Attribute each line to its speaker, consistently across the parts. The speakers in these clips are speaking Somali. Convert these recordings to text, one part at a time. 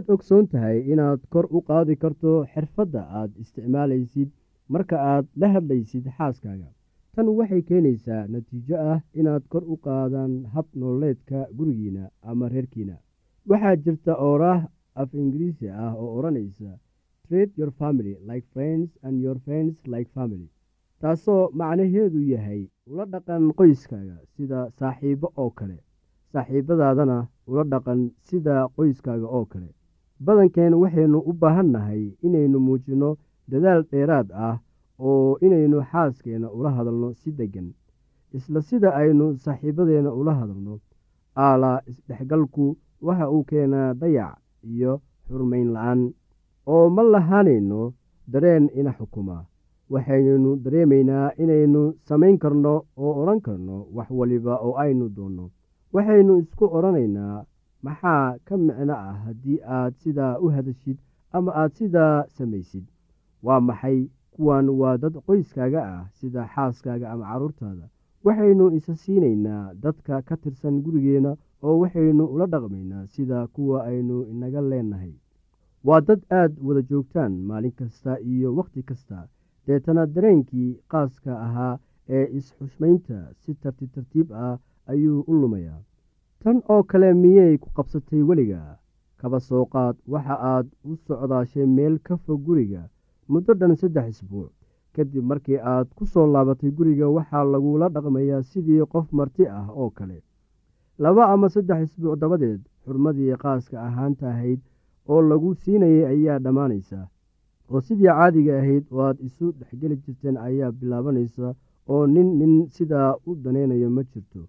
Speaker 1: miyaad ogsoon tahay inaad kor u qaadi karto xirfadda aad isticmaalaysid marka aad la hadlaysid xaaskaaga. Tan waxay keenaysaa natiijo ah inaad kor u qaadaan hab nololeedka gurigiina ama reerkiina. Waxaa jirta ooraah af ingiriisi ah oo odhanaysa treat your family like friends and your friends like family. Taasoo macnaheedu yahay ula dhaqan qoyskaaga sida saaxiibo oo kale saaxiibadaadana ula dhaqan sida qoyskaaga oo kale badankeen waxaynu u baahan nahay inaynu muujinno dadaal dheeraad ah oo inaynu xaaskeenna ula hadalno si deggan isla sida aynu saaxiibadeenna ula hadalno. Aalaa isdhexgalku waxa uu keenaa dayac iyo xurmayn la'aan oo ma lahaanayno dareen ina xukuma. Waxaynu dareemaynaa inaynu samayn karno oo odhan karno wax waliba oo aynu doonno. Waxaynu isku odhanaynaa maxaa ka micno ah haddii aad sidaa u hadashid ama aad sidaa samaysid? Waa maxay kuwan waa dad qoyskaaga ah sida xaaskaaga ama carruurtaada waxaynu isa siinaynaa dadka ka tirsan gurigeenna oo waxaynu ula dhaqmaynaa sida kuwa aynu inaga leenahay. Waa dad aad wada joogtaan maalin kasta iyo wakhti kasta. Deetana dareenkii qaaska ahaa ee is-xushmaynta si tartiib tartiib ah ayuu u lumayaa tan oo kale miyay ku qabsatay weliga? Kaba soo qaad waxa aad u socdaashay meel ka fog guriga muddo dhan saddex isbuuc. Kadib markii aad ku soo laabatay guriga waxaa lagula dhaqmayaa sidii qof marti ah oo kale. Laba ama saddex isbuuc dabadeed xurmadii qaaska ahaanta ahayd oo lagu siinayay ayaa dhammaanaysa. Oo sidii caadiga ahayd oo aad isu dhexgeli jirteen ayaa bilaabanaysa oo nin nin sidaa u danaynayo ma jirto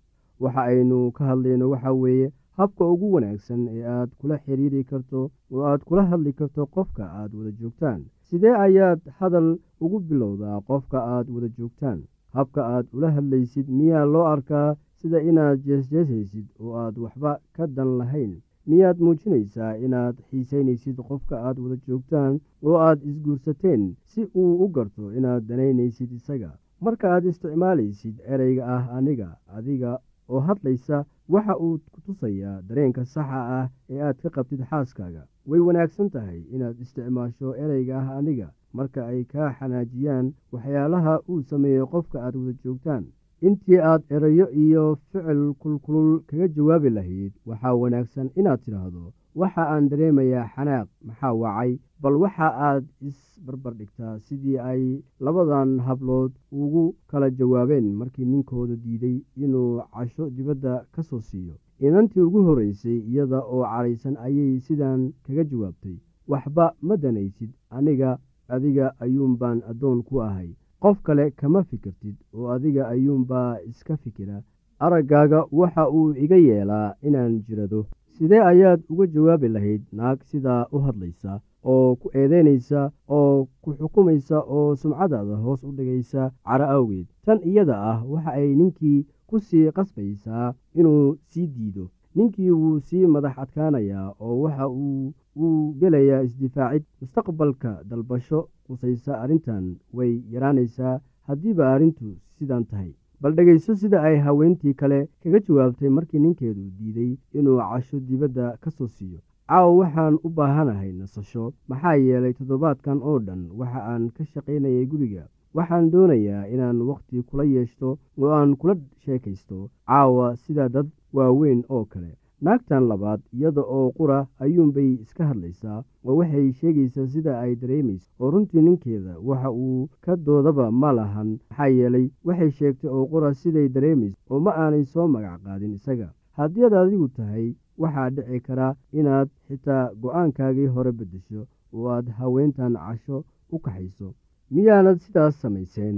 Speaker 1: waxa aynu ka hadlayno waxa weeye habka ugu wanaagsan ee aad kula xiriiri karto oo aad kula hadli karto qofka aad wada joogtaan. Sidee ayaad hadal ugu bilowdaa qofka aad wada joogtaan? Habka aad ula hadlaysid miyaa loo arkaa sida inaad jeesjeesaysid oo aad waxba ka dan lahayn? Miyaad muujinaysaa inaad xiisaynaysid qofka aad wada joogtaan oo aad isguursateen si uu u garto inaad danaynaysid isaga? Marka aad isticmaalaysid ereyga ah aniga adiga oo hadlaysa waxa uu ku tusayaa dareenka saxa ah ee aad ka qabtid xaaskaaga. Way wanaagsan tahay inaad isticmaasho ereyga ah aniga marka ay kaa xanaajiyaan waxyaalaha uu sameeyo qofka aad wada joogtaan. Intii aad erayo iyo ficil kulkulul kaga jawaabi lahayd waxaa wanaagsan inaad tidhaahdo waxa aan dareemayaa xanaaq maxaa wacay bal waxa aad isbarbar dhigtaa sidii ay labadan hablood ugu kala jawaabeen markii ninkooda diiday inuu casho dibadda ka soo siiyo. Inantii ugu horreysay iyada oo cadhaysan ayay sidan kaga jawaabtay waxba ma danaysid aniga adiga ayuunbaan addoon ku ahay. Qof kale kama fikirtid oo adiga ayuunbaa iska fikira. Araggaaga waxa uu iga yeelaa inaan jirado sidee ayaad uga jawaabi lahayd naag sidaa u hadlaysa oo ku eedeynaysa oo ku xukumaysa oo sumcadaada hoos u dhigaysa caro awgeed? Tan iyada ah waxa ay ninkii ku sii qasbaysaa inuu sii diido. Ninkii wuu sii madax adkaanayaa oo waxa uu uu gelayaa isdifaacid. Mustaqbalka dalbasho qusaysa arrintan way yaraanaysaa haddiiba arrintu sidan tahay bal dhegayso sida ay haweentii kale kaga jawaabtay markii ninkeedu diiday inuu casho dibadda ka soo siiyo. Caawa waxaan u baahanahay nasasho. Maxaa yeelay toddobaadkan oo dhan waxa aan ka shaqaynayay guriga. Waxaan doonayaa inaan wakhti kula yeeshto oo aan kula sheekaysto. Caawa sida dad waaweyn oo kale naagtan labaad iyada oo qura ayuunbay iska hadlaysaa oo waxay sheegaysaa sida ay dareemayso oo runtii ninkeeda waxa uu ka doodaba ma lahan maxaa yeelay waxay sheegtay oo qura siday dareemayso oo ma aanay soo magac qaadin isaga. Haddii ad adigu tahay waxaa dhici karaa inaad xitaa go'aankaagii hore beddesho oo aad haweentan casho u kaxayso. Miyaanad sidaas samayseen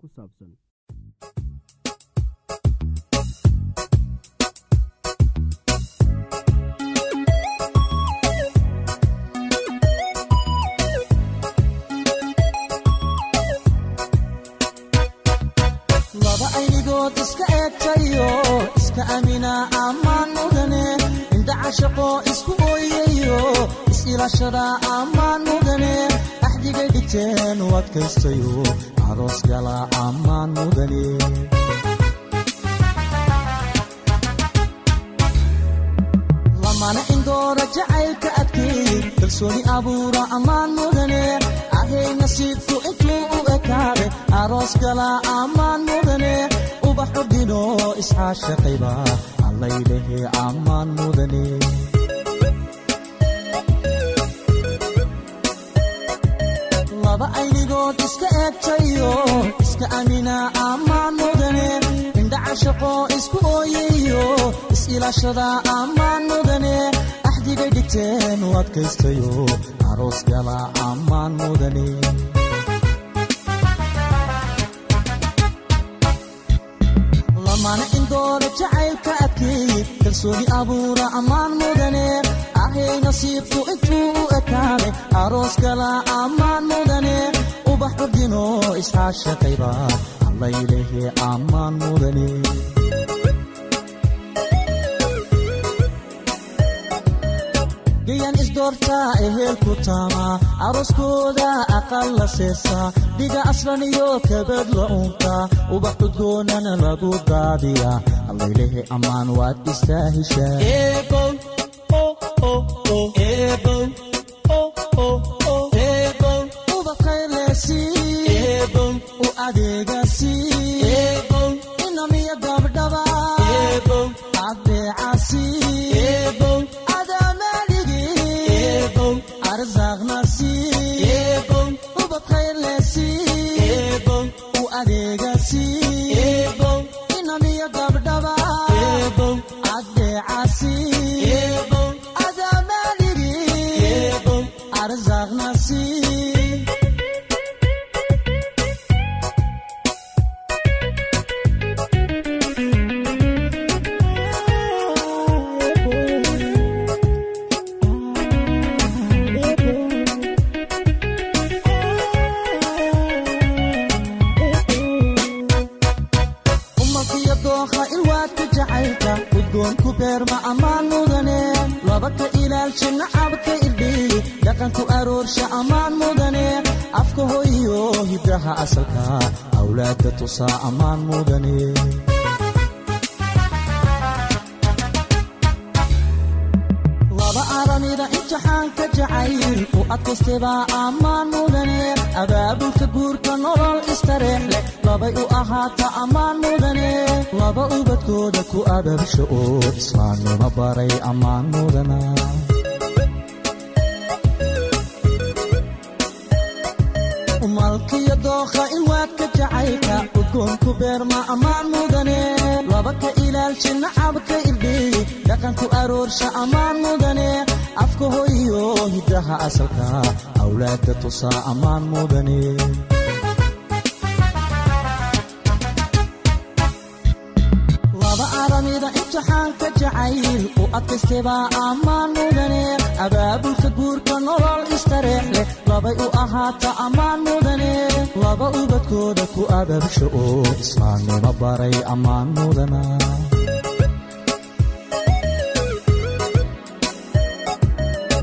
Speaker 1: ku saabsan
Speaker 2: ammaan mudane. Indhacashaqo isku ooyayo is-ilashada ammaan dhigteen u adkaystayo aroos gala ammaan mudane lamana indoora jacaylka adkeeyey kalsooni abuura ammaan mudane ahay nasiibku intuu u ekaade aroos gala ammaan mudane ubaxu dhino isxaashaqayba allaylehe ammaan mudane aynigood iska eegtayo iska amina ammaan mudane indhacashaqo isku ooyayo is-ilashada ammaan mudane axdigay dhigteen u adkaystayo aroos gala ammaan mudane lamana indoora jacaylka adkeeyey kalsooni abuura ammaan mudane ahay nasiibku intuu u ekaade aroos gala ammaan mudane ubax urdino isxaashaqayba allaylehe ammaan mudane gayan isdoortaa ehelku taama arooskooda aqal la seesaa dhiga aslan iyo kabad la uunta ubax udgoonana lagu daadiya allaylehe ammaan waad istaahishaa u udgoonku beerma ammaan mudane laba ka ilaalsha nacabka irdhiy dhaqanku aroorsha ammaan mudane afka hoyo hiddaha asalka. Awlaadda tusaa ammaan mudane aramida imtixaanka jacayl u adkaystebaa ammaan mudane abaabulka guurka nolol istareex leh labay u ahaata ammaan mudane laba ubadkooda ku ababsha oo islaamnimo baray ammaan mudana umalkiyo dookha ilwaadka jacaylka udgoonku beerma ammaan mudane laba ka ilaalsha nacabka irdhiy dhaqanku aroorsha ammaan mudane afka hoyo hiddaha asalka awlaadda tusaa ammaan mudane laba aramida imtixaanka jacayl u adkaystebaa ammaan mudane abaabulka guurka nolol istareex leh labay u ahaata ammaan mudane laba ubadkooda ku ababsha oo islaamnimo baray ammaan mudana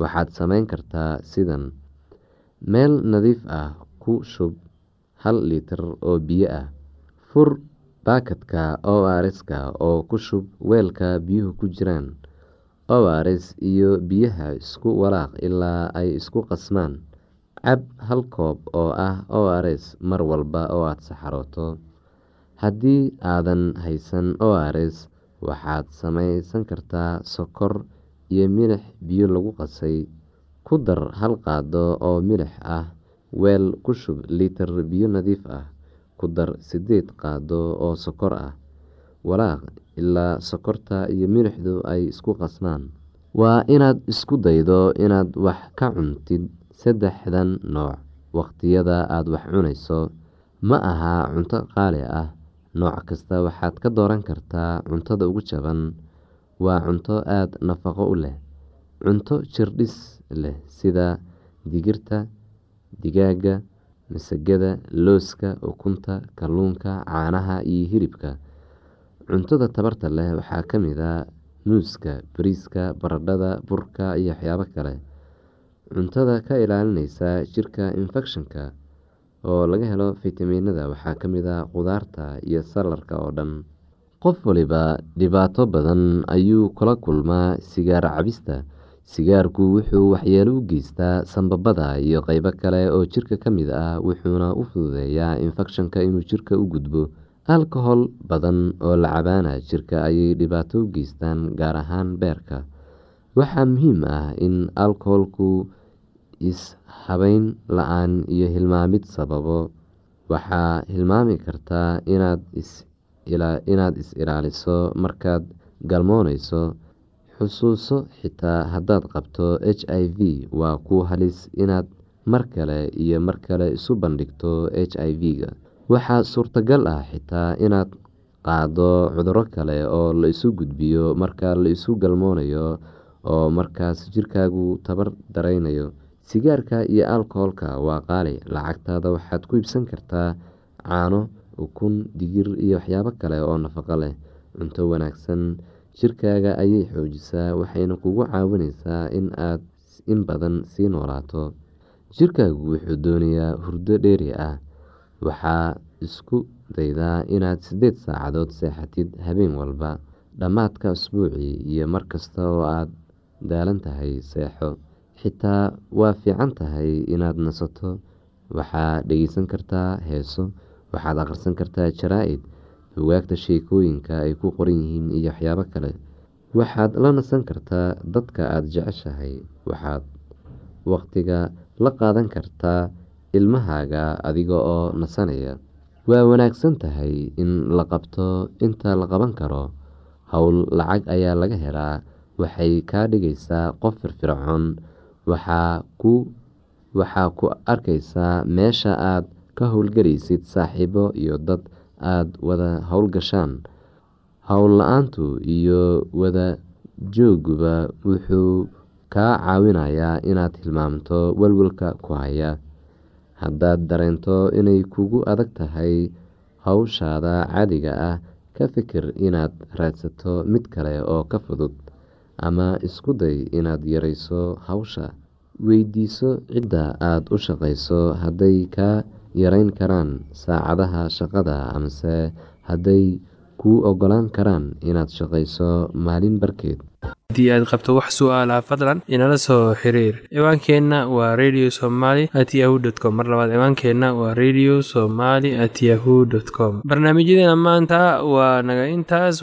Speaker 3: waxaad samayn kartaa sidan meel nadiif ah ku shub hal litir oo biyo ah fur baakadka o rska oo ku shub weelka biyuhu ku jiraan o rs iyo biyaha isku walaaq ilaa ay isku qasmaan cab hal koob oo ah o rs mar walba oo aada saxarooto. Haddii aadan haysan o rs waxaad samaysan kartaa sokor iyo milix biyo lagu qasay ku dar hal qaado oo milix ah weel ku shub litir biyo nadiif ah ku dar sideed qaado oo sokor ah walaaq ilaa sokorta iyo milixdu ay isku qasmaan waa inaad isku daydo inaad wax ka cuntid saddexdan nooc waqtiyada aada wax cunayso. Ma aha cunto qaali ah nooc kasta waxaad ka dooran kartaa cuntada ugu jaban waa cunto aada nafaqo u leh. Cunto jirdhis leh sida digirta digaaga masagada looska ukunta kalluunka caanaha iyo hilibka. Cuntada tabarta leh waxaa ka mid a muuska bariiska baradhada burka iyo waxyaabo kale. Cuntada ka ilaalineysa jirka infekshanka oo laga helo fitamiinada waxaa ka mid a qudaarta iyo salarka oo dhan qof waliba dhibaato badan ayuu kula kulmaa sigaar cabista. Sigaarku wuxuu waxyeelo u geystaa sambabada iyo qeybo kale oo jirka ka mid ah wuxuuna u fududeeyaa infekshanka inuu jirka u gudbo. Alkohol badan oo la cabaana jirka ayay dhibaato u geystaan gaar ahaan beerka. Waxaa muhiim ah in alkoholku is-habeyn la'aan iyo hilmaamid sababo. Waxaa hilmaami kartaa inaad is-ilaaliso markaad galmooneyso xusuuso xitaa haddaad qabto h i v. Waa ku halis inaad mar kale iyo mar kale isu bandhigto h i v-ga waxaa suurtagal ah xitaa inaad qaado cuduro kale oo la isu gudbiyo marka la isu galmoonayo oo markaas jirkaagu tabar dareynayo sigaarka iyo alkoholka waa qaali lacagtaada waxaad ku iibsan kartaa caano ukun digir iyo waxyaabo kale oo nafaqo leh. Cunto wanaagsan jirkaaga ayay xoojisaa waxayna kugu caawineysaa in aad in badan sii noolaato. Jirkaagu wuxuu doonayaa hurdo dheeri ah. Waxaa isku daydaa inaad sideed saacadood seexatid habeen walba dhammaadka asbuucii iyo markasta oo aada daalan tahay seexo. Xitaa waa fiican tahay inaad nasato. Waxaad dhegeysan kartaa heeso waxaad akhrisan kartaa jaraa-id bugaagta sheekooyinka ay ku qoran yihiin iyo waxyaabo kale. Waxaad la nasan kartaa dadka aada jeceshahay. Waxaad waqtiga la qaadan kartaa ilmahaaga adiga oo nasanaya. Waa wanaagsan tahay in la qabto inta la qaban karo. Howl lacag ayaa laga helaa. Waxay kaa dhigaysaa qof firfircoon. Waxaa ku waxaa ku arkaysaa meesha aad ka howlgelaysid saaxiibo iyo dad aada wada howlgashaan howl la'aantu iyo wada jooguba wuxuu kaa caawinayaa inaad hilmaamto walwalka ku haya. Haddaad dareento inay kugu adag tahay howshaada caadiga ah ka fikir inaad raadsato mid kale oo ka fudud ama isku day inaad yareyso hawsha. Weydiiso cidda aada u shaqeyso hadday kaa yareyn karaan saacadaha shaqada amase hadday kuu ogolaan karaan inaad shaqeyso maalin barkeed.
Speaker 4: Haddii aad qabto wax su'aalaha fadlan inala soo xiriir. Ciwaankeenna waa radio somaly at yahu t com. Mar labaad ciwaankeenna waa radio somaly at yahu dt com. Barnaamijyadeena maanta waa naga intaas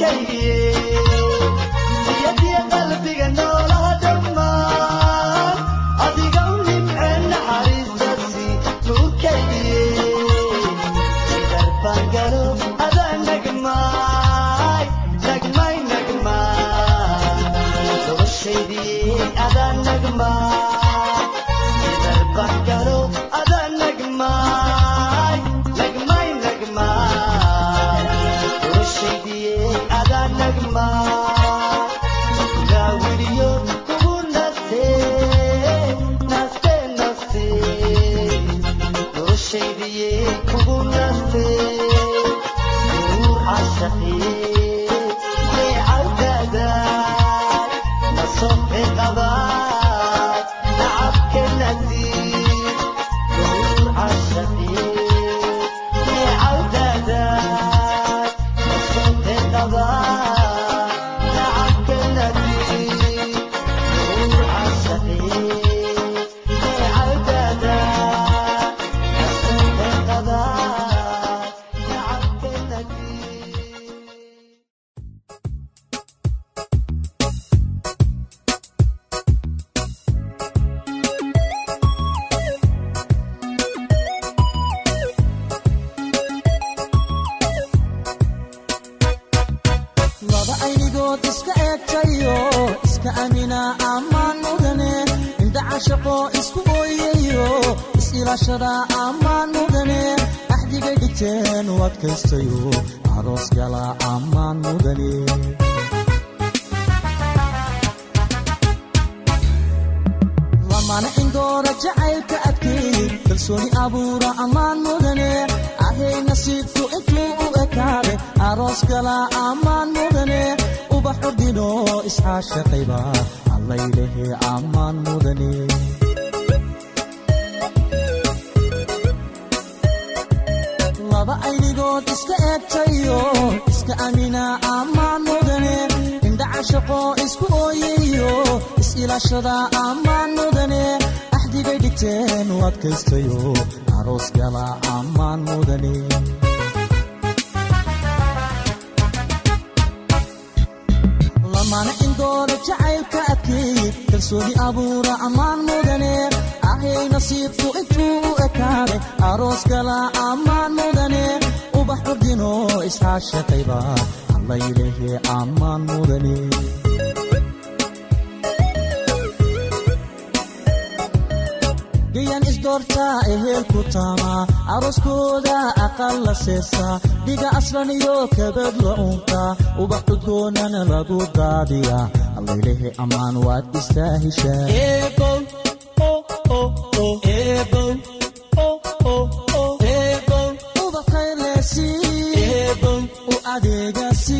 Speaker 2: keligii kalsooni abuura ammaan mudane ahay nasiibku intuu u ekaade aroos gala ammaan mudane ubax ordino isxaashaqayba allaylehe ammaan mudane laba aynigood iska eegtayo iska amina ammaan mudane indhacashaqo isku ooyayo is-ilaashada ammaan mudane axdigay dhigteen u adkaystayo aroos gala ammaan mudane lamana indooda jacaylka adkeey kalsooni abuura ammaan mudane ahay nasiibku intuu u ekaade aroos gala ammaan mudane ubax ordino isxaashaqayba allaylehe ammaan mudane gayan isdoortaa ehelku taamaa arooskooda aqal la seesaa dhiga aslan iyo kabad la unkaa ubax cudgoonana lagu daadiyaa allaylehe ammaan waad istaahishaa u adeegasi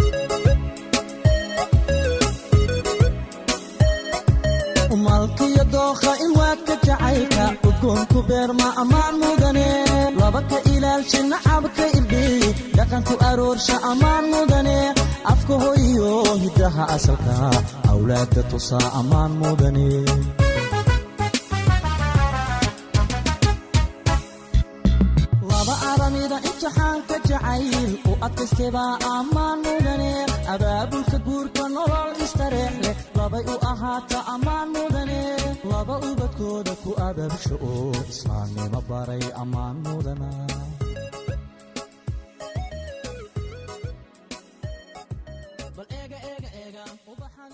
Speaker 2: jacaylka udgoonku beerma ammaan mudane. Laba ka ilaalsha nacabka irdhiy dhaqanku aroorsha ammaan mudane. Afka hoyo hiddaha asalka awlaadka tusaa ammaan mudane. Laba aramida imtixaanka jacayl u adkaystebaa ammaan mudane abaabulka guurka nolol istareex leh. Labay u ahaata ammaan mudane laba ubadkooda ku abaabsha oo islaamnimo baray ammaan mudana